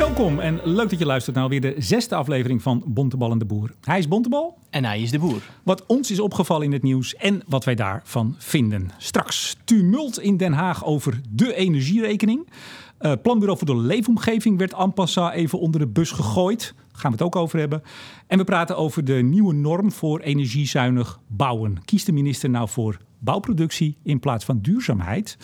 Welkom en leuk dat je luistert naar weer de zesde aflevering van Bontebal en de Boer. Hij is Bontebal. En hij is de boer. Wat ons is opgevallen in het nieuws en wat wij daarvan vinden. Straks tumult in Den Haag over de energierekening. Uh, Planbureau voor de Leefomgeving werd en passant even onder de bus gegooid. Daar gaan we het ook over hebben. En we praten over de nieuwe norm voor energiezuinig bouwen. Kiest de minister nou voor bouwproductie in plaats van duurzaamheid?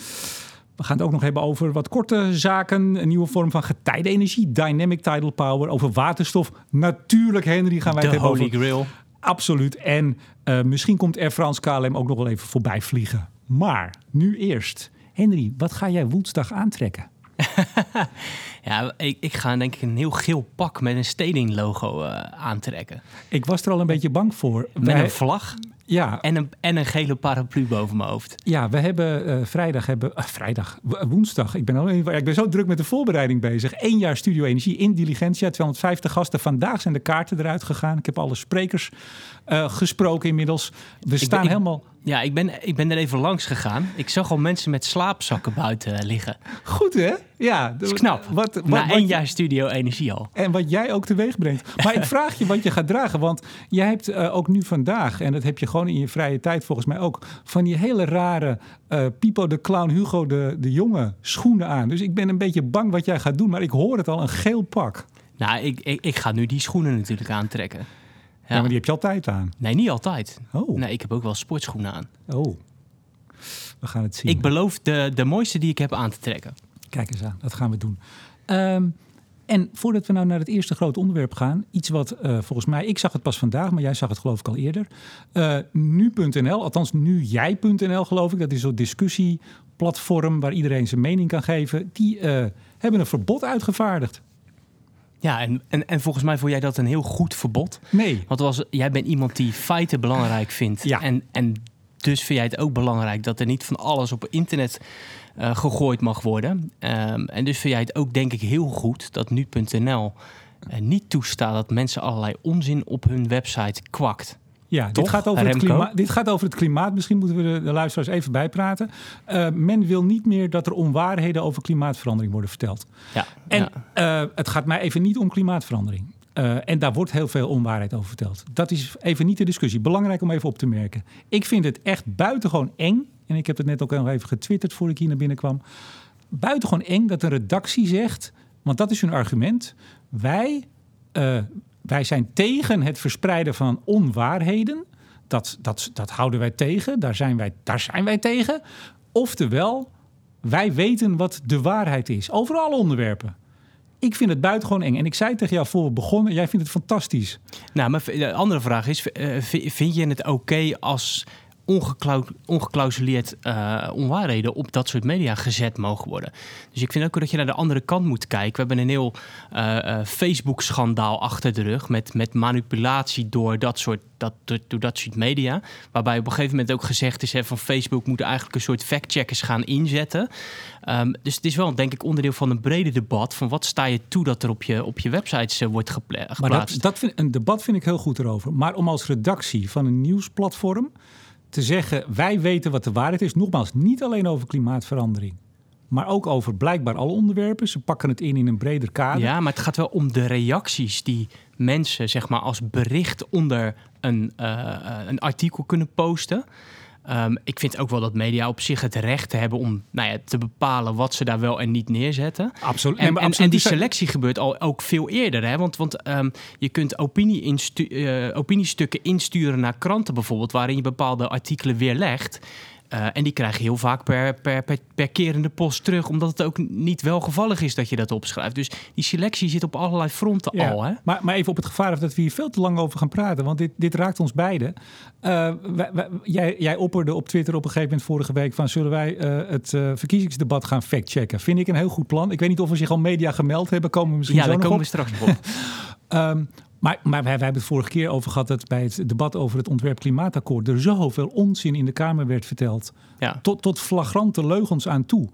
We gaan het ook nog hebben over wat korte zaken. Een nieuwe vorm van getijdenenergie, dynamic tidal power. Over waterstof. Natuurlijk, Henry, gaan wij het hebben Holy Grail. Absoluut. En uh, misschien komt Air France KLM ook nog wel even voorbij vliegen. Maar nu eerst. Henry, wat ga jij woensdag aantrekken? ja, ik, ik, ga denk ik een heel geel pak met een Steding logo uh, aantrekken. Ik was er al een beetje bang voor. Met Wij... een vlag? Ja. En een, en een gele paraplu boven mijn hoofd. Ja, we hebben uh, vrijdag, hebben, uh, vrijdag, woensdag. Ik ben, al, ik ben zo druk met de voorbereiding bezig. Eén jaar Studio Energie in Diligentia. 250 gasten. Vandaag zijn de kaarten eruit gegaan. Ik heb alle sprekers uh, gesproken inmiddels. We ik staan ben, helemaal... Ja, ik ben, ik ben er even langs gegaan. Ik zag al mensen met slaapzakken buiten liggen. Goed hè? Ja. Dat is knap. Wat, wat, Na één jaar Studio Energie al. En wat jij ook teweeg brengt. Maar ik vraag je wat je gaat dragen. Want jij hebt ook nu vandaag, en dat heb je gewoon in je vrije tijd volgens mij ook, van die hele rare uh, Pipo de Clown, Hugo de, de Jonge schoenen aan. Dus ik ben een beetje bang wat jij gaat doen, maar ik hoor het al, een geel pak. Nou, ik, ik, ik ga nu die schoenen natuurlijk aantrekken. Ja. maar die heb je altijd aan. Nee, niet altijd. Oh. Nee, ik heb ook wel sportschoenen aan. Oh. We gaan het zien. Ik beloof de, de mooiste die ik heb aan te trekken. Kijk eens aan, dat gaan we doen. Um, en voordat we nou naar het eerste grote onderwerp gaan, iets wat uh, volgens mij, ik zag het pas vandaag, maar jij zag het geloof ik al eerder. Uh, nu.nl, althans nu jij.nl geloof ik, dat is zo'n discussieplatform waar iedereen zijn mening kan geven. Die uh, hebben een verbod uitgevaardigd. Ja, en, en, en volgens mij vond jij dat een heel goed verbod. Nee. Want was, jij bent iemand die feiten belangrijk vindt. Ja. En, en dus vind jij het ook belangrijk dat er niet van alles op internet uh, gegooid mag worden. Um, en dus vind jij het ook denk ik heel goed dat nu.nl uh, niet toestaat dat mensen allerlei onzin op hun website kwakt. Ja, dit gaat, over het klimaat, dit gaat over het klimaat. Misschien moeten we de, de luisteraars even bijpraten. Uh, men wil niet meer dat er onwaarheden over klimaatverandering worden verteld. Ja, en ja. Uh, het gaat mij even niet om klimaatverandering. Uh, en daar wordt heel veel onwaarheid over verteld. Dat is even niet de discussie. Belangrijk om even op te merken. Ik vind het echt buitengewoon eng. En ik heb het net ook nog even getwitterd voor ik hier naar binnen kwam. Buitengewoon eng dat een redactie zegt, want dat is hun argument. Wij, uh, wij zijn tegen het verspreiden van onwaarheden. Dat, dat, dat houden wij tegen. Daar zijn wij, daar zijn wij tegen. Oftewel, wij weten wat de waarheid is over alle onderwerpen. Ik vind het buitengewoon eng. En ik zei tegen jou voor we begonnen, jij vindt het fantastisch. Nou, maar de andere vraag is, uh, vind je het oké als ongeclausuleerd uh, onwaarheden op dat soort media gezet mogen worden. Dus ik vind ook dat je naar de andere kant moet kijken. We hebben een heel uh, uh, Facebook-schandaal achter de rug met, met manipulatie door dat, soort, dat, door, door, dat soort media. Waarbij op een gegeven moment ook gezegd is hè, van Facebook moet eigenlijk een soort fact-checkers gaan inzetten. Um, dus het is wel denk ik onderdeel van een breder debat van wat sta je toe dat er op je, op je websites wordt geplaatst. Maar dat, dat vind, een debat vind ik heel goed erover. Maar om als redactie van een nieuwsplatform te zeggen, wij weten wat de waarheid is. Nogmaals, niet alleen over klimaatverandering. Maar ook over blijkbaar alle onderwerpen. Ze pakken het in in een breder kader. Ja, maar het gaat wel om de reacties die mensen zeg maar, als bericht onder een, uh, een artikel kunnen posten. Um, ik vind ook wel dat media op zich het recht hebben om nou ja, te bepalen wat ze daar wel en niet neerzetten. Absoluut. En, en, absoluut. en die selectie gebeurt al ook veel eerder. Hè? Want, want um, je kunt opinie instu uh, opiniestukken insturen naar kranten bijvoorbeeld, waarin je bepaalde artikelen weerlegt. Uh, en die krijg je heel vaak per, per, per, per kerende post terug, omdat het ook niet welgevallig is dat je dat opschrijft. Dus die selectie zit op allerlei fronten ja, al. Hè? Maar, maar even op het gevaar dat we hier veel te lang over gaan praten, want dit, dit raakt ons beiden. Uh, wij, wij, jij, jij opperde op Twitter op een gegeven moment vorige week van zullen wij uh, het verkiezingsdebat gaan factchecken? Vind ik een heel goed plan. Ik weet niet of we zich al media gemeld hebben, komen we misschien ja, zo daar nog komen op. we straks op. um, maar, maar wij, wij, hebben het vorige keer over gehad dat bij het debat over het ontwerp klimaatakkoord er zoveel onzin in de Kamer werd verteld. Ja. Tot, tot flagrante leugens aan toe.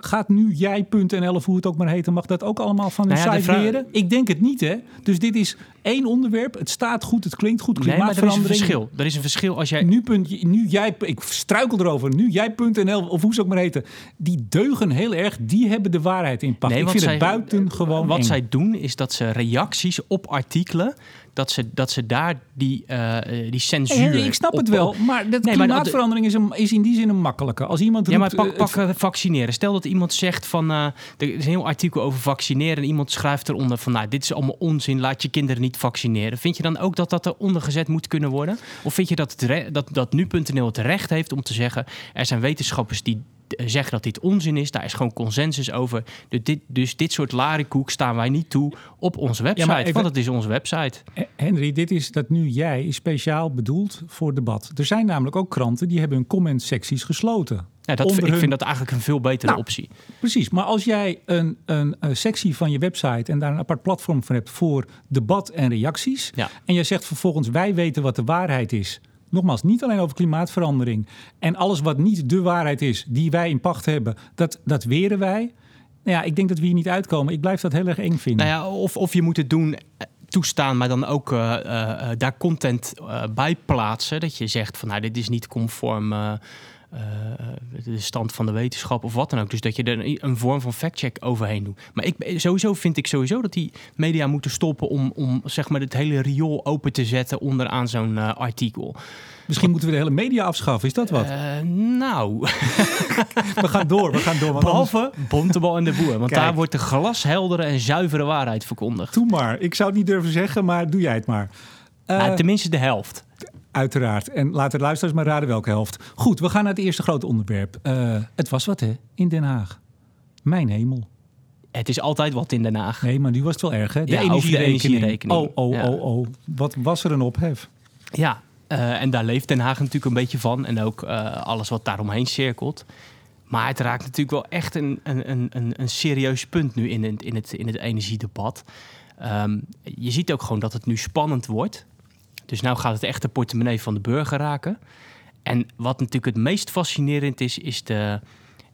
Gaat nu jij.nl of hoe het ook maar heet, mag dat ook allemaal van hun Nou ja, site leren? Ik denk het niet, hè? Dus dit is één onderwerp. Het staat goed, het klinkt goed. Nee, maar er is een Klimaatverandering. verschil. Er is een verschil als jij... Nu, punt, nu jij, ik struikel erover. Nu jij.nl of hoe ze ook maar heten. Die deugen heel erg. Die hebben de waarheid in pacht. Nee, ik vind het zij- buitengewoon Wat eng. zij doen is dat ze reacties op artikelen... dat ze, dat ze daar die, eh, eh, die censuur... Ik snap op- het wel, maar Nee, maar klimaatverandering is, een, is in die zin een makkelijke. Als iemand Ja, maar pak, eh, pak vaccineren. Stel dat iemand zegt van... eh, er is een heel artikel over vaccineren... en iemand schrijft eronder van... nou, dit is allemaal onzin, laat je kinderen niet vaccineren. Vind je dan ook dat dat eronder gezet moet kunnen worden? Of vind je dat, het dat, dat nu.nl het recht heeft om te zeggen... er zijn wetenschappers die zeggen dat dit onzin is. Daar is gewoon consensus over. Dus dit, dus dit soort larikoek staan wij niet toe op onze website. even- Want het is onze website. Henry, dit is dat nu jij is speciaal bedoeld voor debat. Er zijn namelijk ook kranten die hebben hun comment-secties gesloten. Ja, dat, ik hun- vind dat eigenlijk een veel betere Nou, optie. Precies, maar als jij een, een, eh, sectie van je website en daar een apart platform voor hebt voor debat en reacties. Ja. En jij zegt vervolgens wij weten wat de waarheid is. Nogmaals, niet alleen over klimaatverandering. En alles wat niet de waarheid is, die wij in pacht hebben, dat, dat weren wij. Nou ja, ik denk dat we hier niet uitkomen. Ik blijf dat heel erg eng vinden. Nou ja, of, of je moet het doen, eh, toestaan, maar dan ook eh, eh, daar content bij plaatsen. Dat je zegt van nou, dit is niet conform eh, eh, de stand van de wetenschap of wat dan ook. Dus dat je er een, vorm van factcheck overheen doet. Maar ik, sowieso vind ik sowieso dat die media moeten stoppen om, om zeg maar het hele riool open te zetten onderaan zo'n eh, artikel. Misschien moeten we de hele media afschaffen, is dat wat? Eh, nou, We gaan door, we gaan door. want anders- behalve Bontebal en de Boer. Want Kijk. daar wordt de glasheldere en zuivere waarheid verkondigd. Doe maar. Ik zou het niet durven zeggen, maar doe jij het maar. Eh, Nou, tenminste de helft. Uiteraard. En laten de luisteraars maar raden welke helft. Goed, we gaan naar het eerste grote onderwerp. Eh, het was wat, hè? In Den Haag. Mijn hemel. Het is altijd wat in Den Haag. Nee, maar nu was het wel erg, hè? De Ja, de energierekening. Oh, oh, Ja. oh, oh. Wat was er een ophef? Ja, eh, en daar leeft Den Haag natuurlijk een beetje van. En ook eh, alles wat daaromheen cirkelt. Maar het raakt natuurlijk wel echt een, een, een, een, een serieus punt nu in het, in het, in het energiedebat. Ehm, je ziet ook gewoon dat het nu spannend wordt. Dus nou gaat het echt de portemonnee van de burger raken. En wat natuurlijk het meest fascinerend is, is de,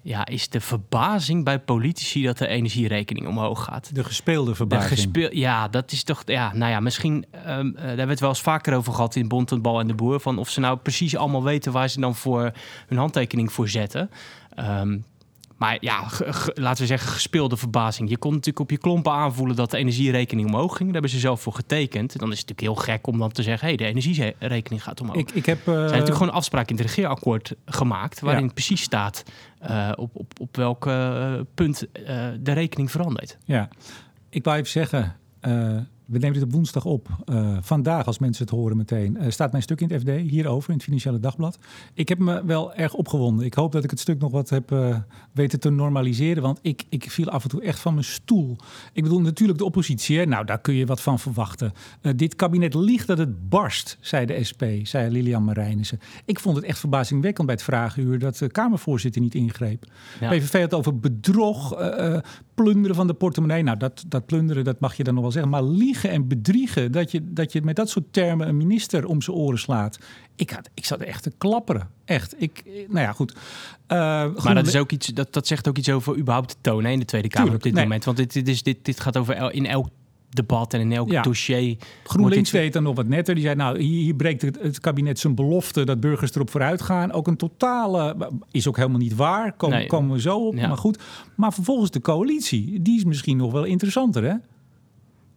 ja, is de verbazing bij politici dat de energierekening omhoog gaat. De gespeelde De verbazing. gespeel, ja, dat is toch. Ja, nou ja, misschien. ehm, eh, daar hebben we het wel eens vaker over gehad in Bond en Bal en de Boer. Van of ze nou precies allemaal weten waar ze dan voor hun handtekening voor zetten. Ehm, maar ja, laten we zeggen, gespeelde verbazing. Je kon natuurlijk op je klompen aanvoelen dat de energierekening omhoog ging. Daar hebben ze zelf voor getekend. Dan is het natuurlijk heel gek om dan te zeggen: hé, hey, de energierekening gaat omhoog. ik, ik heb... eh, Er zijn natuurlijk gewoon afspraken in het regeerakkoord gemaakt. waarin Ja. precies staat eh, op, op, op welk eh, punt de rekening verandert. Ja, ik wou even zeggen... we nemen dit op woensdag op. Eh, vandaag, als mensen het horen meteen, eh, staat mijn stuk in het FD hierover in het Financiële Dagblad. Ik heb me wel erg opgewonden. Ik hoop dat ik het stuk nog wat heb eh, weten te normaliseren, want ik, ik viel af en toe echt van mijn stoel. Ik bedoel, natuurlijk de oppositie, hè? nou daar kun je wat van verwachten. Dit kabinet liegt dat het barst, zei de SP, zei Lilian Marijnissen. Ik vond het echt verbazingwekkend bij het vragenuur dat de Kamervoorzitter niet ingreep. Ja. PVV had over bedrog, plunderen van de portemonnee. Nou, dat, dat plunderen, dat mag je dan nog wel zeggen. Maar liegen en bedriegen, dat je, dat je met dat soort termen een minister om zijn oren slaat. Ik, had, ik zat echt te klapperen. Echt. Ik, nou ja, goed. Eh, Maar dat, is ook iets, dat, dat zegt ook iets over überhaupt de toon hè, in de Tweede Kamer Tuurlijk, op dit nee. moment. Want dit, dit, is, dit, dit gaat over el- in elk debat en in elk Ja. dossier. GroenLinks dit- deed dan nog wat netter. Die zei, nou, hier, hier breekt het, het kabinet zijn belofte dat burgers erop vooruit gaan. Ook een totale, is ook helemaal niet waar. Komen, Nee. komen we zo op, Ja. maar goed. Maar vervolgens de coalitie, die is misschien nog wel interessanter, hè?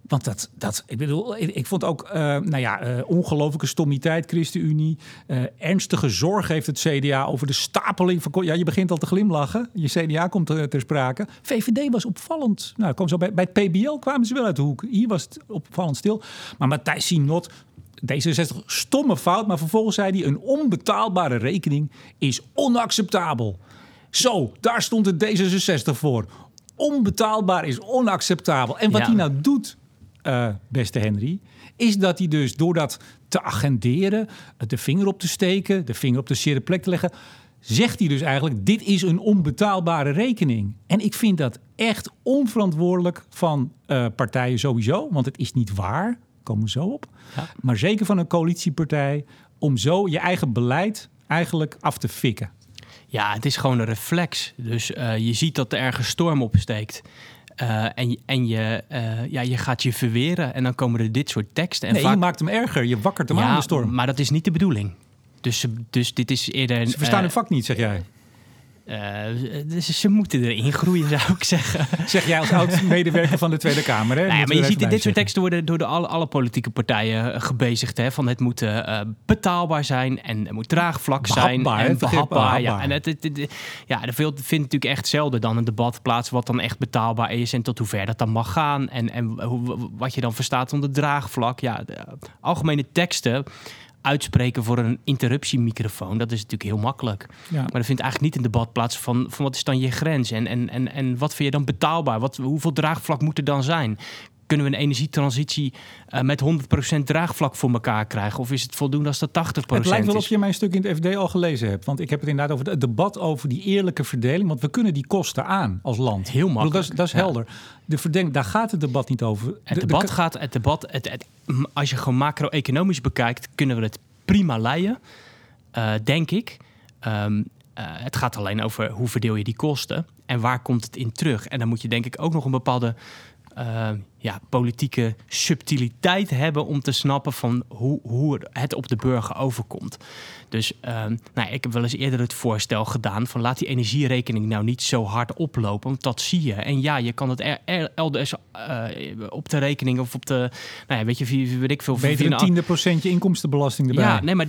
Want dat, dat ik bedoel, ik, ik vond ook, eh, nou ja, eh, ongelofelijke stommiteit, ChristenUnie. Eh, ernstige zorg heeft het CDA over de stapeling van. Ja, je begint al te glimlachen. Je CDA komt ter, ter sprake. VVD was opvallend. Nou, kwam zo bij, bij het PBL kwamen ze wel uit de hoek. Hier was het opvallend stil. Maar Matthijs Sinot, D66, stomme fout. Maar vervolgens zei hij: een onbetaalbare rekening is onacceptabel. Zo, daar stond het D66 voor. Onbetaalbaar is onacceptabel. En wat Ja. hij nou doet, eh, beste Henry, is dat hij dus door dat te agenderen, de vinger op te steken, de vinger op de zere plek te leggen, zegt hij dus eigenlijk: dit is een onbetaalbare rekening. En ik vind dat echt onverantwoordelijk van eh, partijen sowieso, want het is niet waar. Komen we zo op. Ja. Maar zeker van een coalitiepartij om zo je eigen beleid eigenlijk af te fikken. Ja, het is gewoon een reflex. Dus uh, je ziet dat er ergens storm opsteekt. Uh, en en je, uh, ja, je gaat je verweren en dan komen er dit soort teksten. En nee, vaak... je maakt hem erger. Je wakkert hem ja, aan de storm. maar dat is niet de bedoeling. Dus, dus dit is eerder... Ze verstaan hun vak niet, zeg jij. Uh, dus ze moeten erin groeien, zou ik zeggen. Zeg jij als oud-medewerker van de Tweede Kamer. Hè? Nou ja, maar je ziet dit soort teksten worden door de alle, alle politieke partijen gebezigd. Hè, van het moet uh, betaalbaar zijn en het moet draagvlak zijn. Behapbaar, en behapbaar. Ja, en het, het, het, ja, er vindt natuurlijk echt zelden dan een debat plaats wat dan echt betaalbaar is. En tot hoever dat dan mag gaan. En, en hoe, wat je dan verstaat onder draagvlak. Ja, de algemene teksten uitspreken voor een interruptiemicrofoon, dat is natuurlijk heel makkelijk. Ja. Maar er vindt eigenlijk niet een debat plaats van, van wat is dan je grens en, en, en, en wat vind je dan betaalbaar? Wat, hoeveel draagvlak moet er dan zijn? Kunnen we een energietransitie uh, met 100% draagvlak voor elkaar krijgen? Of is het voldoende als dat 80% Het lijkt wel of je mijn stuk in het FD al gelezen hebt. Want ik heb het inderdaad over het debat over die eerlijke verdeling. Want we kunnen die kosten aan als land. Heel makkelijk. Dat is, dat is Ja. helder. De verdenk, daar gaat het debat niet over. Het De- de- debat gaat, het debat, het, als je gewoon macro-economisch bekijkt, kunnen we het prima leiden, eh, denk ik. Ehm, eh, het gaat alleen over hoe verdeel je die kosten en waar komt het in terug. En dan moet je denk ik ook nog een bepaalde eh, ja, politieke subtiliteit hebben om te snappen van hoe, hoe het op de burger overkomt. Dus ehm, nou, ik heb wel eens eerder het voorstel gedaan van laat die energierekening nou niet zo hard oplopen, want dat zie je. En ja, je kan het er, er- elders eh, op de rekening of op de, nou ja, weet je, weet ik veel. Beter een een tiende procentje inkomstenbelasting erbij. ja, nee, maar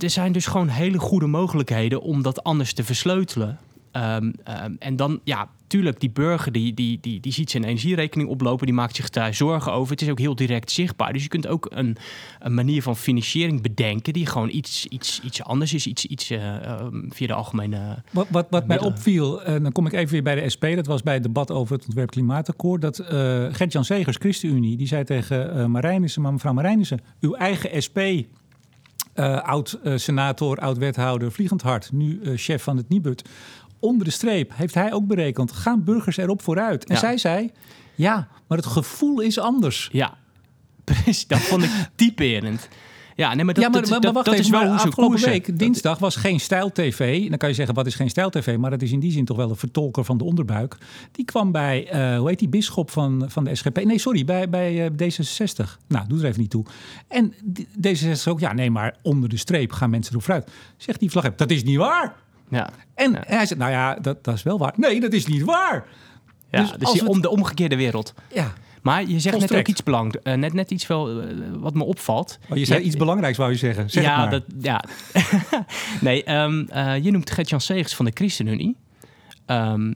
er zijn dus gewoon hele goede mogelijkheden om dat anders te versleutelen. Ehm, ehm, en dan, ja, tuurlijk, die burger die, die, die, die ziet zijn energierekening oplopen, die maakt zich daar zorgen over. Het is ook heel direct zichtbaar. Dus je kunt ook een, een manier van financiering bedenken die gewoon iets, iets, iets anders is, iets, iets eh, ehm, via de algemene. Wat, wat, wat mij opviel, en dan kom ik even weer bij de SP. Dat was bij het debat over het ontwerp klimaatakkoord. Dat eh Gert-Jan Segers, ChristenUnie, die zei tegen eh Marijnissen... maar mevrouw Marijnissen, uw eigen SP... eh, oud-senator, oud-wethouder, vliegend hard... nu eh, chef van het Nibud. Onder de streep heeft hij ook berekend... gaan burgers erop vooruit? En Ja. zij zei, ja, maar het gevoel is anders. Ja, precies. Dat vond ik typerend. Ja, nee, maar dat, ja, maar, dat, maar, dat, wacht dat even, is wel maar afgelopen koersen. week, dinsdag, was geen stijl-tv. Dan kan je zeggen, wat is geen stijl-tv? Maar dat is in die zin toch wel een vertolker van de onderbuik. Die kwam bij, eh, hoe heet die, bisschop van, van de SGP? Nee, sorry, bij, bij eh, D66. Nou, doe er even niet toe. En die- D66 ook, ja, nee, maar onder de streep gaan mensen erop vooruit. Zegt die vlag, dat is niet waar. Ja. En Ja. hij zegt, nou ja, dat, dat is wel waar. Nee, dat is niet waar. Ja, Dus dus, het- om de omgekeerde wereld. Ja, Maar je zegt net ook iets belangrijks. eh, net, net iets wel eh, wat me opvalt. oh, je zei Je- iets belangrijks, wou je zeggen. Zeg ja, het maar. dat, ja. nee, ehm, eh, je noemt Gert-Jan Segers van de ChristenUnie. Ehm,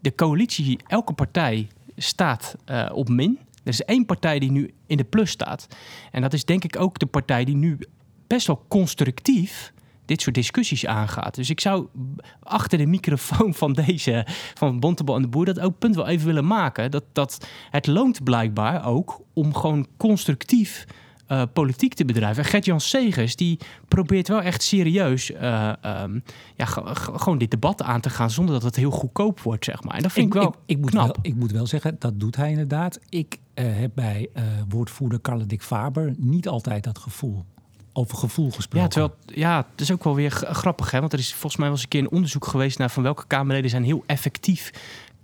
de coalitie, elke partij staat op min. Er is één partij die nu in de plus staat. En dat is denk ik ook de partij die nu best wel constructief dit soort discussies aangaat. Dus ik zou achter de microfoon van deze, van Bontebal en de Boer, dat ook punt wel even willen maken. Dat, dat het loont blijkbaar ook om gewoon constructief eh, politiek te bedrijven. En Gert-Jan Segers, die probeert wel echt serieus eh, ehm, ja, ge- ge- gewoon dit debat aan te gaan zonder dat het heel goedkoop wordt, zeg maar. En dat vind ik, wel ik, moet knap. Wel, ik moet wel zeggen, dat doet hij inderdaad. Ik eh, heb bij woordvoerder Carla Dick Faber niet altijd dat gevoel. Over gevoel gesproken. Ja, terwijl, ja, het is ook wel weer grappig, hè? Want er is volgens mij wel eens een keer een onderzoek geweest naar van welke Kamerleden zijn heel effectief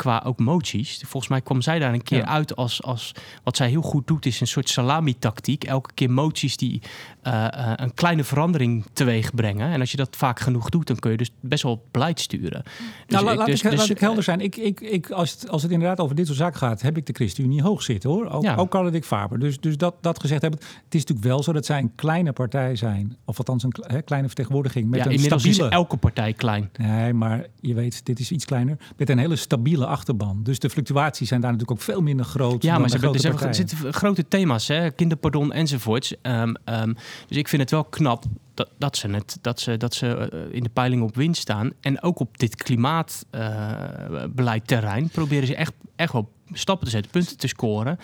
qua ook moties. Volgens mij kwam zij daar een keer Ja. uit als, als wat zij heel goed doet, is een soort salami-tactiek. Elke keer moties die eh, eh, een kleine verandering teweeg brengen. En als je dat vaak genoeg doet, dan kun je dus best wel beleid sturen. Dus nou, la- ik- laat, dus- ik, dus, laat ik helder zijn. Ik, ik, ik, als, het, als het inderdaad over dit soort zaken gaat, heb ik de ChristenUnie hoog zitten hoor. Ook, Ja. ook Carla Dick Faber. Dus, dus dat, dat gezegd hebben. Het is natuurlijk wel zo dat zij een kleine partij zijn. Of althans een hè, kleine vertegenwoordiging. Met ja, een inmiddels stabiele... is elke partij klein. Nee, maar je weet, dit is iets kleiner. Met een hele stabiele achterban. Dus de fluctuaties zijn daar natuurlijk ook veel minder groot. Ja, maar ze hebben, dus er zitten grote thema's, hè? kinderpardon enzovoorts. Ehm, ehm, dus ik vind het wel knap dat, dat ze, het, dat ze, dat ze eh, in de peiling op winst staan. En ook op dit klimaatbeleidterrein proberen ze echt, echt wel stappen te zetten, punten te scoren.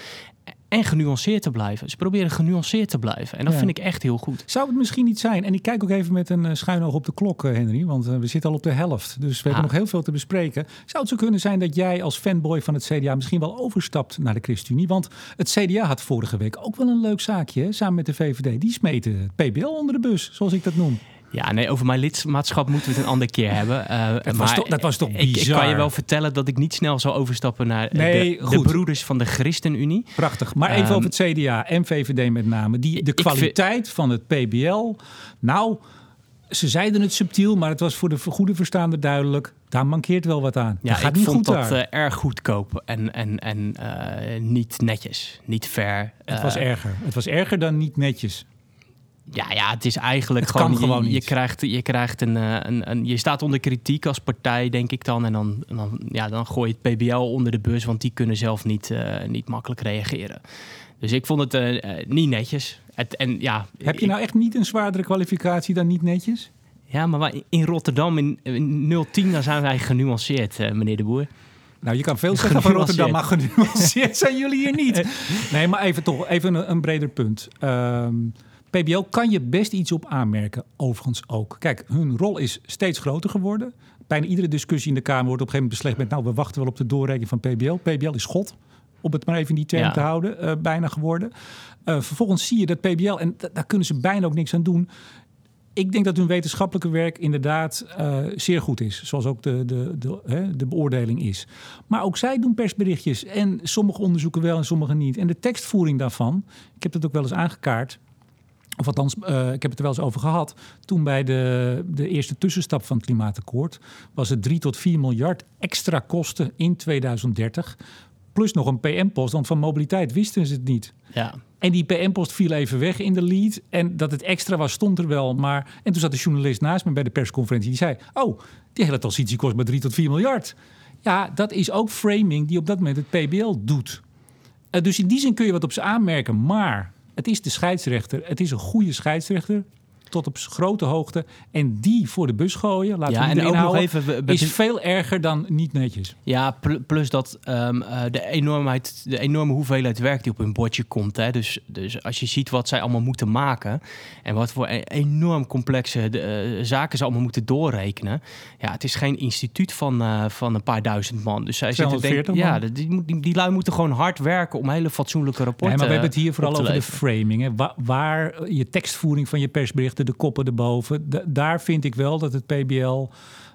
En genuanceerd te blijven. Ze proberen genuanceerd te blijven. En dat Ja. vind ik echt heel goed. Zou het misschien niet zijn? En ik kijk ook even met een eh, schuin oog op de klok, eh, Henry. Want eh, we zitten al op de helft. Dus we hebben nog heel veel te bespreken. Zou het zo kunnen zijn dat jij als fanboy van het CDA misschien wel overstapt naar de ChristenUnie? Want het CDA had vorige week ook wel een leuk zaakje hè, samen met de VVD. Die smeten het PBL onder de bus, zoals ik dat noem. Ja, nee, over mijn lidmaatschap moeten we het een andere keer hebben. Uh, dat, was toch, dat was toch bizar? Ik, ik, kan je wel vertellen dat ik niet snel zal overstappen naar nee, de, de, broeders van de ChristenUnie. Prachtig. Maar even um, over het CDA en VVD met name. Die, de kwaliteit van het PBL. Nou, ze zeiden het subtiel, maar het was voor de goede verstaander duidelijk. Daar mankeert wel wat aan. Ja, dat gaat ik niet vond goed dat uh, erg goedkoop en, en, en uh, niet netjes, niet fair. Het was erger. Het was erger dan niet netjes. Ja, ja, het is eigenlijk Het gewoon, kan gewoon je, krijgt, je krijgt een, eh, een, een, je staat onder kritiek als partij, denk ik dan, en dan, dan, ja, dan gooi je het PBL onder de bus, want die kunnen zelf niet, uh, niet makkelijk reageren. Dus ik vond het uh, niet netjes. Het, en ja, Heb je nou echt niet een zwaardere kwalificatie dan niet netjes? Ja, maar in Rotterdam in, in 010 dan zijn wij genuanceerd, uh, meneer de Boer. Nou, je kan veel zeggen van Rotterdam, maar genuanceerd zijn jullie hier niet. Nee, maar even toch, even een, een breder punt. Um, PBL kan je best iets op aanmerken, overigens ook. Kijk, hun rol is steeds groter geworden. Bijna iedere discussie in de Kamer wordt op een gegeven moment beslecht met... nou, we wachten wel op de doorrekening van PBL. PBL is God, om het maar even in die term ja. te houden, uh, bijna geworden. Uh, vervolgens zie je dat PBL, en daar kunnen ze bijna ook niks aan doen... Ik denk dat hun wetenschappelijke werk inderdaad uh, zeer goed is. Zoals ook de, de, de, hè, de beoordeling is. Maar ook zij doen persberichtjes. En sommige onderzoeken wel en sommige niet. En de tekstvoering daarvan, ik heb dat ook wel eens aangekaart... Of althans, uh, ik heb het er wel eens over gehad. Toen bij de, de eerste tussenstap van het klimaatakkoord... was het 3 tot 4 miljard extra kosten in 2030. Plus nog een PM-post, want van mobiliteit wisten ze het niet. Ja. En die PM-post viel even weg in de lead. En dat het extra was, stond er wel. Maar... En toen zat de journalist naast me bij de persconferentie. Die zei, oh, die hele transitie kost maar 3 tot 4 miljard. Ja, dat is ook framing die op dat moment het PBL doet. Uh, dus in die zin kun je wat op ze aanmerken. Maar het is de scheidsrechter. Het is een goede scheidsrechter. Tot op grote hoogte. En die voor de bus gooien, laten ja, we en ook houden, nog even, is veel erger dan niet netjes. Ja, plus dat um, uh, de, enormheid, de enorme hoeveelheid werk die op hun bordje komt. Hè. Dus, dus als je ziet wat zij allemaal moeten maken... en wat voor e enorm complexe de, uh, zaken ze allemaal moeten doorrekenen... ja, het is geen instituut van, uh, van een paar duizend man. Dus zij zitten denk, ja, die, die, die lui moeten gewoon hard werken... om hele fatsoenlijke rapporten nee, maar we hebben het hier vooral over de framing. Hè. Waar je tekstvoering van je persbericht de koppen erboven. D daar vind ik wel dat het PBL...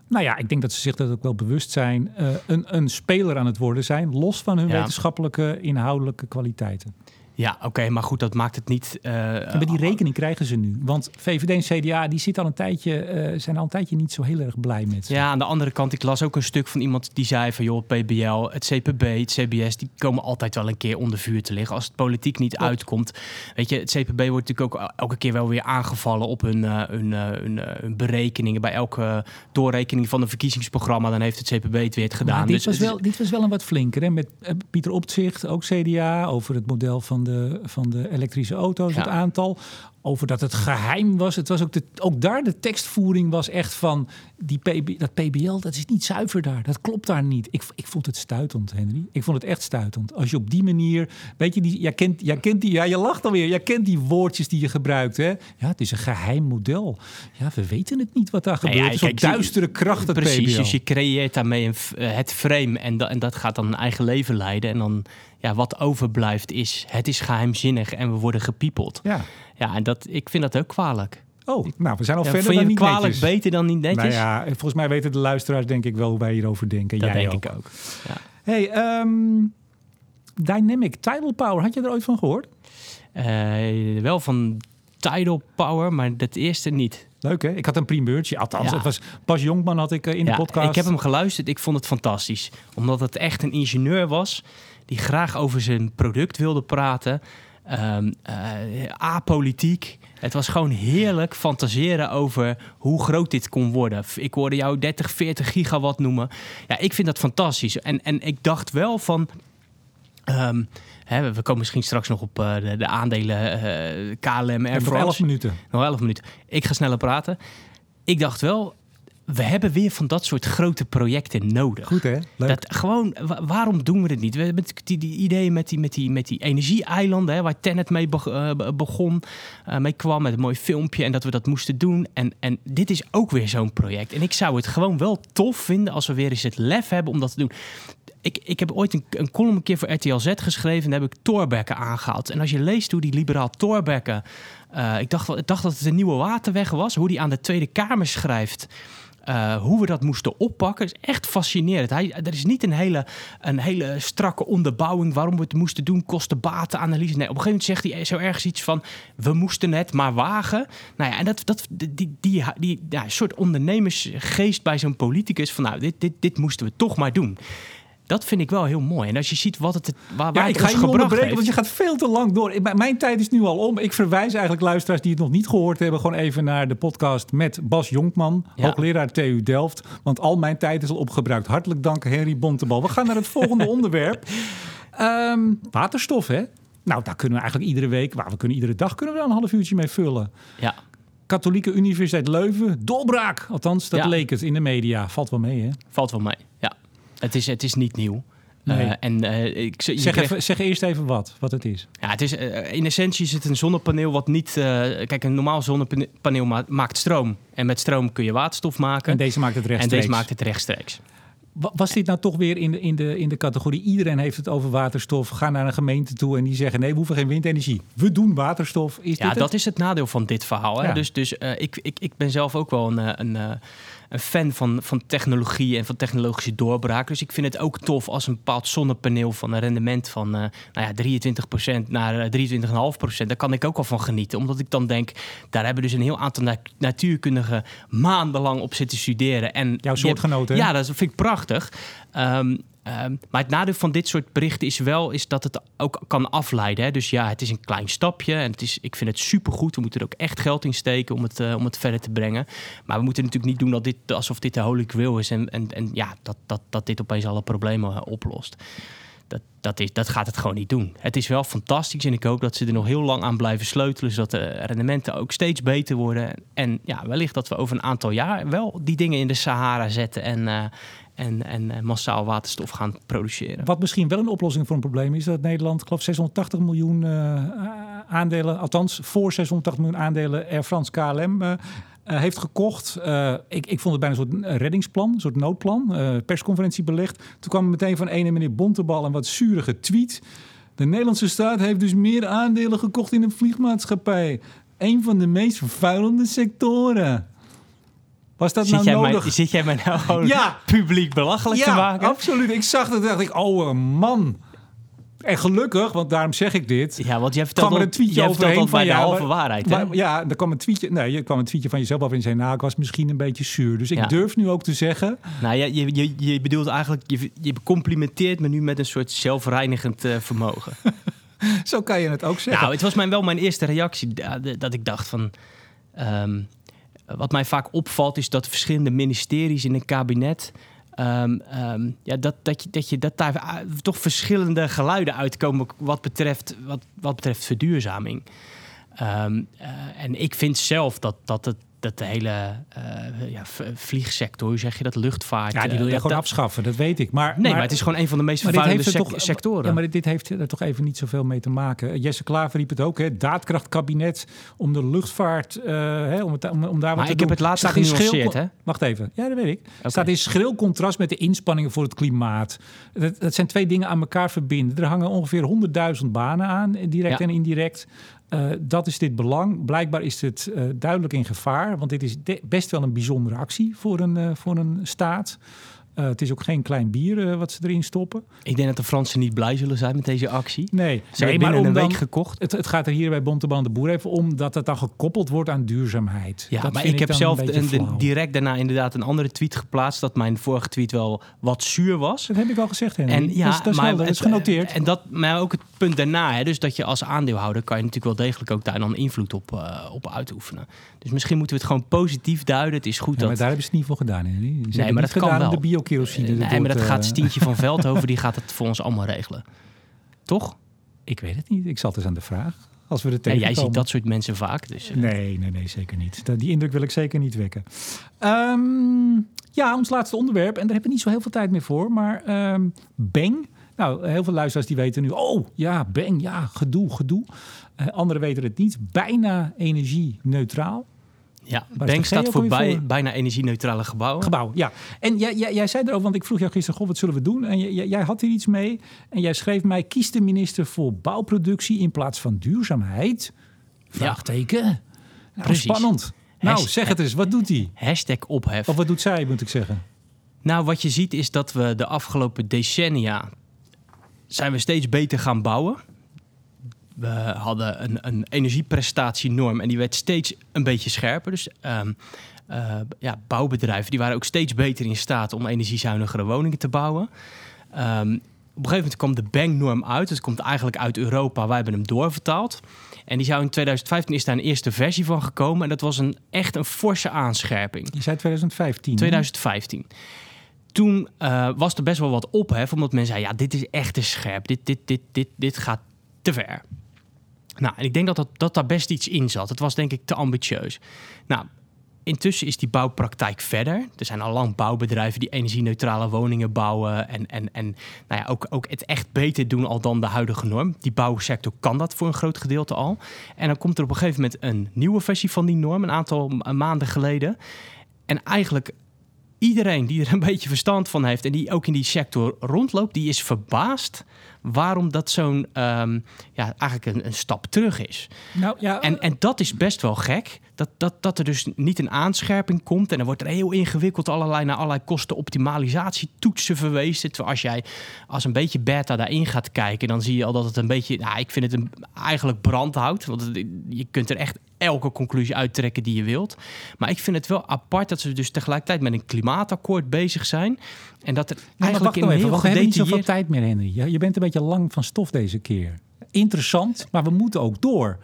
Nou ja, ik denk dat ze zich dat ook wel bewust zijn. Uh, een, een speler aan het worden zijn, los van hun ja. wetenschappelijke, inhoudelijke kwaliteiten. Ja, oké, okay, maar goed, dat maakt het niet. Uh, maar die rekening krijgen ze nu. Want VVD en CDA die zit al een tijdje, uh, zijn al een tijdje niet zo heel erg blij met ze. Ja, aan de andere kant, ik las ook een stuk van iemand die zei van joh, PBL, het CPB, het CBS, die komen altijd wel een keer onder vuur te liggen. Als het politiek niet Top. uitkomt. Weet je, het CPB wordt natuurlijk ook elke keer wel weer aangevallen op hun, uh, hun, hun, hun berekeningen. Bij elke doorrekening van een verkiezingsprogramma, dan heeft het CPB het weer gedaan. Maar dit, dus, was wel, dit was wel een wat flinker. Hè? Met Pieter Optzigt, ook CDA, over het model van de de, van de elektrische auto's, ja. het aantal. Over dat het geheim was. Het was ook, de, ook daar de tekstvoering was echt van die PB, dat PBL, dat is niet zuiver daar. Dat klopt daar niet. Ik, ik vond het stuitend, Henry. Ik vond het echt stuitend. Als je op die manier, weet je, die, jij, kent, jij kent die, ja, je lacht alweer. Jij kent die woordjes die je gebruikt, hè? Ja, het is een geheim model. Ja, we weten het niet wat daar gebeurt. Ja, ja, het is duistere kracht, het Precies, PBL. dus je creëert daarmee een, het frame en, da, en dat gaat dan een eigen leven leiden. En dan, ja, wat overblijft is, het is geheimzinnig en we worden gepiepeld. Ja. Ja, en dat, ik vind dat ook kwalijk. Oh, nou, we zijn al ja, verder vind dan je niet kwalijk netjes. beter dan niet netjes? Nou ja, volgens mij weten de luisteraars denk ik wel hoe wij hierover denken. Dat Jij denk ook. ik ook. Ja. Hey, um, Dynamic Tidal Power, had je er ooit van gehoord? Uh, wel van Tidal Power, maar dat eerste niet. Leuk hè? Ik had een primeurtje. Althans, ja. het was Bas Jonkman had ik uh, in ja, de podcast. Ik heb hem geluisterd. Ik vond het fantastisch. Omdat het echt een ingenieur was die graag over zijn product wilde praten. Um, uh, apolitiek. Het was gewoon heerlijk fantaseren over hoe groot dit kon worden. Ik hoorde jou 30, 40 gigawatt noemen. Ja, ik vind dat fantastisch. En, en ik dacht wel van... Um, hè, we komen misschien straks nog op uh, de, de, aandelen uh, KLM, Air Nog 11 minuten. Nog 11 minuten. Ik ga sneller praten. Ik dacht wel, we hebben weer van dat soort grote projecten nodig. Goed hè? Leuk. Dat, gewoon, waarom doen we het niet? We hebben die, die ideeën met die, met die, met die energie-eilanden, waar Tenet mee begon, uh, mee kwam met een mooi filmpje en dat we dat moesten doen. En, en dit is ook weer zo'n project. En ik zou het gewoon wel tof vinden als we weer eens het lef hebben om dat te doen. ik, ik heb ooit een, een column een keer voor RTL Z geschreven. En daar heb ik Thorbecke aangehaald. En als je leest hoe die liberaal Thorbecke... eh, ik, dacht, ik dacht dat het een nieuwe waterweg was. Hoe die aan de Tweede Kamer schrijft... eh, hoe we dat moesten oppakken is echt fascinerend. Hij, er is niet een hele, een hele strakke onderbouwing waarom we het moesten doen, kosten-baten-analyse. Nee, op een gegeven moment zegt hij zo ergens iets van: we moesten het maar wagen. Nou ja, en dat, dat, die, die, die, soort ondernemersgeest bij zo'n politicus van: nou, dit, dit, dit moesten we toch maar doen. Dat vind ik wel heel mooi. En als je ziet wat het, waar, waar Ja, het ik ga ons je onderbreken, heeft. want je gaat veel te lang door. Ik- Mijn tijd is nu al om. Ik verwijs eigenlijk luisteraars die het nog niet gehoord hebben... gewoon even naar de podcast met Bas Jonkman, Ja. hoogleraar TU Delft. Want al mijn tijd is al opgebruikt. Hartelijk dank, Henry Bontebal. We gaan naar het volgende onderwerp. Ehm, waterstof, hè? Nou, daar kunnen we eigenlijk iedere week... Maar we kunnen iedere dag kunnen we daar een half uurtje mee vullen. Ja. Katholieke Universiteit Leuven, doorbraak. Althans, dat Ja. leek het in de media. Valt wel mee, hè? Valt wel mee. Ja. Het, is, het is niet nieuw. Nee. Eh, en eh, ik, Zeg, krijgt- even, zeg eerst even wat, wat het is. Ja, het is, eh, in essentie is het een zonnepaneel wat niet... kijk, een normaal zonnepaneel ma- maakt stroom. En met stroom kun je waterstof maken. En deze maakt het En rechtstreeks. deze maakt het rechtstreeks. Wa- Was dit nou toch weer in de, in, de, in de categorie... iedereen heeft het over waterstof, ga naar een gemeente toe... en die zeggen nee, we hoeven geen windenergie. We doen waterstof. Is Ja, dit dat het? is het nadeel van dit verhaal. Hè? Ja. Dus, dus ik, ik, ik ben zelf ook wel een, een, een fan van, van technologie en van technologische doorbraak. Dus ik vind het ook tof als een bepaald zonnepaneel van een rendement van eh, nou ja, 23% naar eh, 23,5%. Daar kan ik ook al van genieten. Omdat ik dan denk, daar hebben dus een heel aantal na- natuurkundigen maandenlang op zitten studeren. En Jouw soortgenoten? Ja, dat vind ik prachtig. Ehm, ehm, maar het nadeel van dit soort berichten is wel is dat het ook kan afleiden. Hè? Dus ja, het is een klein stapje en het is, ik vind het supergoed. We moeten er ook echt geld in steken om het, eh, om het verder te brengen. Maar we moeten natuurlijk niet doen dat dit, alsof dit de holy grail is en, en, en ja, dat, dat, dat dit opeens alle problemen eh, oplost. Dat, dat, is, dat gaat het gewoon niet doen. Het is wel fantastisch en ik hoop dat ze er nog heel lang aan blijven sleutelen, zodat de rendementen ook steeds beter worden. En ja, wellicht dat we over een aantal jaar wel die dingen in de Sahara zetten en, eh, en, en eh, massaal waterstof gaan produceren. Wat misschien wel een oplossing voor een probleem is... dat Nederland, ik geloof 680 miljoen eh, aandelen... althans voor 680 miljoen aandelen Air France KLM... eh, heeft gekocht. Eh, ik, ik vond het bijna een soort reddingsplan, een soort noodplan. eh, persconferentie belegd. Toen kwam meteen van ene meneer Bontebal een wat zurige tweet. De Nederlandse staat heeft dus meer aandelen gekocht in een vliegmaatschappij. Een van de meest vervuilende sectoren. Was dat Zit, nou jij nodig? mij, zit jij mij nou gewoon Ja. publiek belachelijk te Ja, maken? absoluut. Ik zag dat en dacht ik, oh man. En gelukkig, want daarom zeg ik dit. Ja, want jij kwam vertelt er een tweetje dat van de ja, halve waarheid. Hè? maar- ja, er kwam een tweetje. Nee, er kwam een tweetje van jezelf af en zei, nou, ik was misschien een beetje zuur. Dus ik Ja. durf nu ook te zeggen, Nou, je, je, je, je bedoelt eigenlijk, je, je complimenteert me nu met een soort zelfreinigend eh, vermogen. zo kan je het ook zeggen. nou, het was mijn, wel mijn eerste reactie ja, dat ik dacht van... ehm, wat mij vaak opvalt is dat verschillende ministeries in een kabinet... ehm, ehm, ja, dat, dat, je, dat, je, dat daar ah, toch verschillende geluiden uitkomen wat betreft, wat, wat betreft verduurzaming. Ehm, eh, en ik vind zelf dat, dat, het, dat de hele eh, ja, vliegsector, hoe zeg je dat, luchtvaart... ja, die eh, wil je dat- gewoon dat- afschaffen, dat weet ik. Maar, Nee, maar, het is gewoon een van de meest vervuilende heeft er sec- toch, sectoren. Ja, maar dit heeft er toch even niet zoveel mee te maken. Jesse Klaver riep het ook, hè, daadkrachtkabinet om de luchtvaart, hè, om, het, om, om daar wat Maar te ik doen. heb het laatst genuanceerd, hè? Wacht even, ja, dat weet ik. Staat in schril contrast met de inspanningen voor het klimaat. Dat, dat zijn twee dingen aan elkaar verbinden. Er hangen ongeveer 100.000 banen aan, direct Ja. en indirect. Eh, dat is dit belang. Blijkbaar is het eh, duidelijk in gevaar, want dit is best wel een bijzondere actie voor een, eh, voor een staat. Eh, het is ook geen klein bier eh, wat ze erin stoppen. Ik denk dat de Fransen niet blij zullen zijn met deze actie. Nee, Ze nee hebben om een dan- week gekocht. Het, het gaat er hier bij Bonteban de Boer even om dat het dan gekoppeld wordt aan duurzaamheid. Ja, Dat maar ik heb zelf een een- direct daarna inderdaad een andere tweet geplaatst... dat mijn vorige tweet wel wat zuur was. Dat heb ik al gezegd, Henry. En ja, dat is, dat is maar helder, dat is het- genoteerd. En dat, maar ook het punt daarna, hè, dus dat je als aandeelhouder kan je natuurlijk wel degelijk ook daar dan invloed op, eh, op uitoefenen. Dus misschien moeten we het gewoon positief duiden. Het is goed Ja, dat. maar daar hebben ze het niet voor gedaan. Henry. Ze hebben maar het dat kan wel. De nee, erdoor maar dat gaat Stientje van Veldhoven, die gaat het voor ons allemaal regelen. Toch? Ik weet het niet. Ik zat dus aan de vraag. Als we er Ja, jij ziet dat soort mensen vaak. Dus, eh, Nee, nee, nee, zeker niet. Dat- Die indruk wil ik zeker niet wekken. Ehm, ja, ons laatste onderwerp. En daar hebben we niet zo heel veel tijd meer voor. Maar ehm Bang. Nou, heel veel luisteraars die weten nu... Oh, ja, Bang, ja, gedoe, gedoe. Eh, anderen weten het niet. Bijna energie-neutraal. Ja, Bank staat ook voor alweer bij, voor? bijna energie-neutrale gebouwen. Gebouw, ja. En jij, jij, jij zei erover, want ik vroeg jou gisteren, goh, wat zullen we doen? En jij, jij- had hier iets mee. En jij schreef mij, kies de minister voor bouwproductie in plaats van duurzaamheid? Vraagteken. Nou, Precies. spannend. Nou, zeg het eens, wat doet hij? Hashtag ophef. Of wat doet zij, moet ik zeggen? Nou, wat je ziet is dat we de afgelopen decennia zijn we steeds beter gaan bouwen. We hadden een, een energieprestatienorm en die werd steeds een beetje scherper. Dus ehm, eh, ja, bouwbedrijven die waren ook steeds beter in staat om energiezuinigere woningen te bouwen. Ehm, op een gegeven moment kwam de Bang-norm uit. Het komt eigenlijk uit Europa. Wij hebben hem doorvertaald. En die zou in 2015 is daar een eerste versie van gekomen. En dat was een, echt een forse aanscherping. Je zei 2015. hè? 2015. Toen eh, was er best wel wat ophef, omdat men zei: ja, dit is echt te scherp. Dit, dit, dit, dit, dit gaat te ver. Nou, en ik denk dat, dat, dat daar best iets in zat. Het was denk ik te ambitieus. Nou, intussen is die bouwpraktijk verder. Er zijn al lang bouwbedrijven die energie-neutrale woningen bouwen. En, en, en nou ja, ook, ook het echt beter doen al dan de huidige norm. Die bouwsector kan dat voor een groot gedeelte al. En dan komt er op een gegeven moment een nieuwe versie van die norm, een aantal ma- maanden geleden. En eigenlijk iedereen die er een beetje verstand van heeft en die ook in die sector rondloopt, die is verbaasd waarom dat zo'n ehm, ja, eigenlijk een, een stap terug is. Nou ja, En, en dat is best wel gek. Dat, dat, dat er dus niet een aanscherping komt. En dan wordt er heel ingewikkeld allerlei naar allerlei kostenoptimalisatietoetsen verwezen. Terwijl als jij als een beetje beta daarin gaat kijken, dan zie je al dat het een beetje. Nou, ik vind het een, eigenlijk brandhout. Want je kunt er echt elke conclusie uittrekken die je wilt. Maar ik vind het wel apart dat ze dus tegelijkertijd met een klimaatakkoord bezig zijn. En dat er eigenlijk in een even, heel want we hebben niet zoveel gedetailleerd... tijd meer, Henry. Je, je bent een beetje lang van stof deze keer. Interessant, maar we moeten ook door.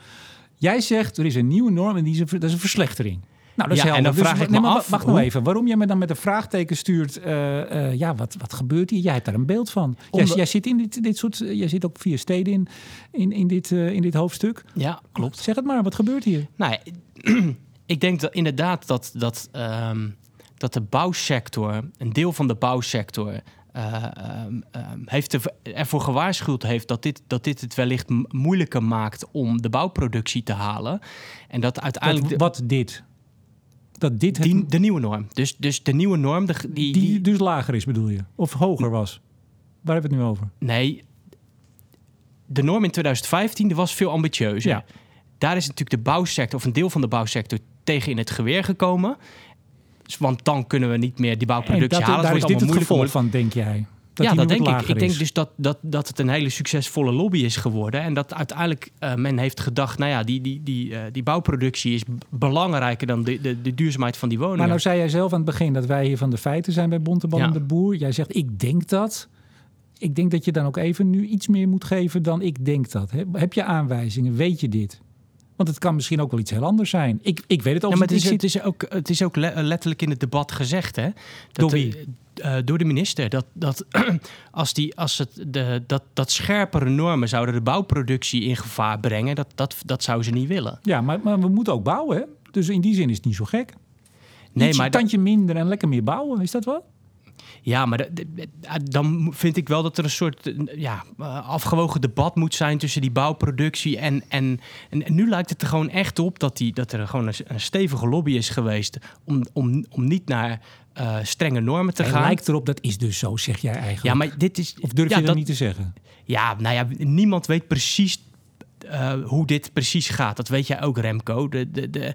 Jij zegt, er is een nieuwe norm en die is een, dat is een verslechtering. Nou, dat is Ja, en dan vraag Dus, ik nee, me af, Wacht nou hoe- even, waarom jij me dan met een vraagteken stuurt... eh, eh, ja, wat, wat gebeurt hier? Jij hebt daar een beeld van. Jij, zit in dit, dit soort... Jij zit ook via steden in, in, in, dit, eh, in dit hoofdstuk. Ja, klopt. Zeg het maar, wat gebeurt hier? Nou, ik denk dat inderdaad dat, dat, ehm, dat de bouwsector, een deel van de bouwsector, eh, ehm, ehm, heeft er, ervoor gewaarschuwd heeft dat dit, dat dit het wellicht moeilijker maakt om de bouwproductie te halen. En dat uiteindelijk Wat, de, wat dit? Dat dit het, de nieuwe norm. Dus, dus de nieuwe norm, de, die, die, die, dus lager is, bedoel je? Of hoger was? Waar hebben we het nu over? nee, de norm in 2015 die was veel ambitieuzer. Ja. Daar is natuurlijk de bouwsector, of een deel van de bouwsector, tegen in het geweer gekomen. Want dan kunnen we niet meer die En bouwproductie dat, halen. daar is dit het gevolg van, denk jij? Dat ja, dat denk ik. Ik denk dus dat, dat, dat het een hele succesvolle lobby is geworden. En dat uiteindelijk eh, men heeft gedacht... nou ja, die, die, die, eh, die bouwproductie is belangrijker... dan de, de, de duurzaamheid van die woningen. Maar nou zei jij zelf aan het begin dat wij hier van de feiten zijn bij Ja. en de Boer. Jij zegt, ik denk dat. Ik denk dat je dan ook even nu iets meer moet geven dan ik denk dat. Heb, heb je aanwijzingen? Weet je dit? Want het kan misschien ook wel iets heel anders zijn. Ik, ik weet het Ja, ook maar het is, Ik het is ook, het is ook le- letterlijk in het debat gezegd, hè? Dat eh, door de minister. Dat, dat, als, die, als het de, dat, dat scherpere normen zouden de bouwproductie in gevaar brengen... dat, dat, dat zou ze niet willen. Ja, maar, maar we moeten ook bouwen. Hè? Dus in die zin is het niet zo gek. Nee, Ietsje, maar tandje minder en lekker meer bouwen. Is dat wat? Ja, maar de- dan vind ik wel dat er een soort eh, ja, eh, afgewogen debat moet zijn tussen die bouwproductie en, en, en, en nu lijkt het er gewoon echt op dat, die, dat er gewoon een, een stevige lobby is geweest om, om, om niet naar eh, strenge normen te Het gaan. lijkt erop, dat is dus zo, zeg jij eigenlijk. ja, maar dit is. Of durf ja, je dat dat, niet te zeggen? Ja, nou ja, niemand weet precies eh, hoe dit precies gaat. Dat weet jij ook, Remco. De, de, de,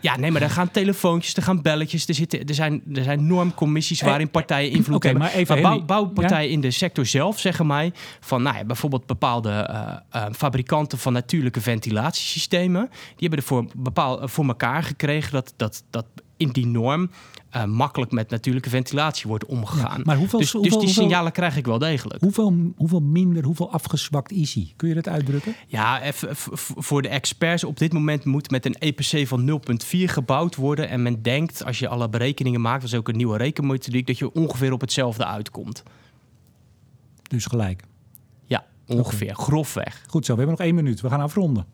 ja, nee, maar er gaan telefoontjes, er gaan belletjes. Er, zitten, er, zijn, er zijn normcommissies Eh, waarin partijen invloed oké, hebben. maar even, bouw- Henry, bouwpartijen in de sector zelf zeggen mij... van nou ja, bijvoorbeeld bepaalde eh, fabrikanten van natuurlijke ventilatiesystemen... die hebben er voor, bepaal, voor elkaar gekregen dat, dat, dat in die norm... eh, makkelijk met natuurlijke ventilatie wordt omgegaan. Ja, maar hoeveel- dus, dus hoeveel- die hoeveel- signalen krijg ik wel degelijk. Hoeveel, hoeveel minder, hoeveel afgezwakt is hij? Kun je dat uitdrukken? Ja, voor de experts. Op dit moment moet met een EPC van 0,4 gebouwd worden. En men denkt, als je alle berekeningen maakt, dat is ook een nieuwe rekenmethodiek, dat je ongeveer op hetzelfde uitkomt. Dus gelijk. Ja, ongeveer. Grofweg. Goed zo, we hebben nog één minuut. We gaan afronden.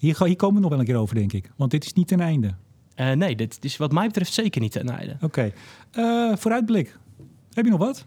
Hier, hier komen we nog wel een keer over, denk ik. Want dit is niet ten einde. Eh, nee, dit is wat mij betreft zeker niet ten einde. Oké. Eh, vooruitblik. Heb je nog wat?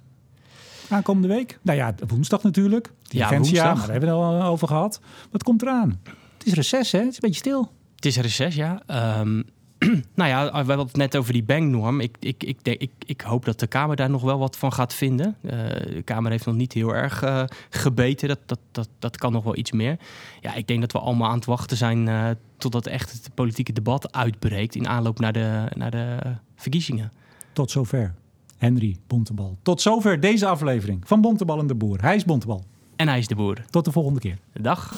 Aankomende week? Nou ja, woensdag natuurlijk. Ja, Defensia, woensdag. daar hebben we het al over gehad. Wat komt eraan? Het is reces, hè? Het is een beetje stil. Het is reces, ja. Ehm, nou ja, we hadden het net over die banknorm. Ik, ik, ik, ik, ik hoop dat de Kamer daar nog wel wat van gaat vinden. Eh, de Kamer heeft nog niet heel erg eh, gebeten. Dat, dat, dat, dat kan nog wel iets meer. Ja, ik denk dat we allemaal aan het wachten zijn eh, totdat echt het politieke debat uitbreekt in aanloop naar de, naar de verkiezingen. Tot zover. Henry Bontebal. Tot zover deze aflevering van Bontebal en de Boer. Hij is Bontebal. En hij is de boer. Tot de volgende keer. Dag.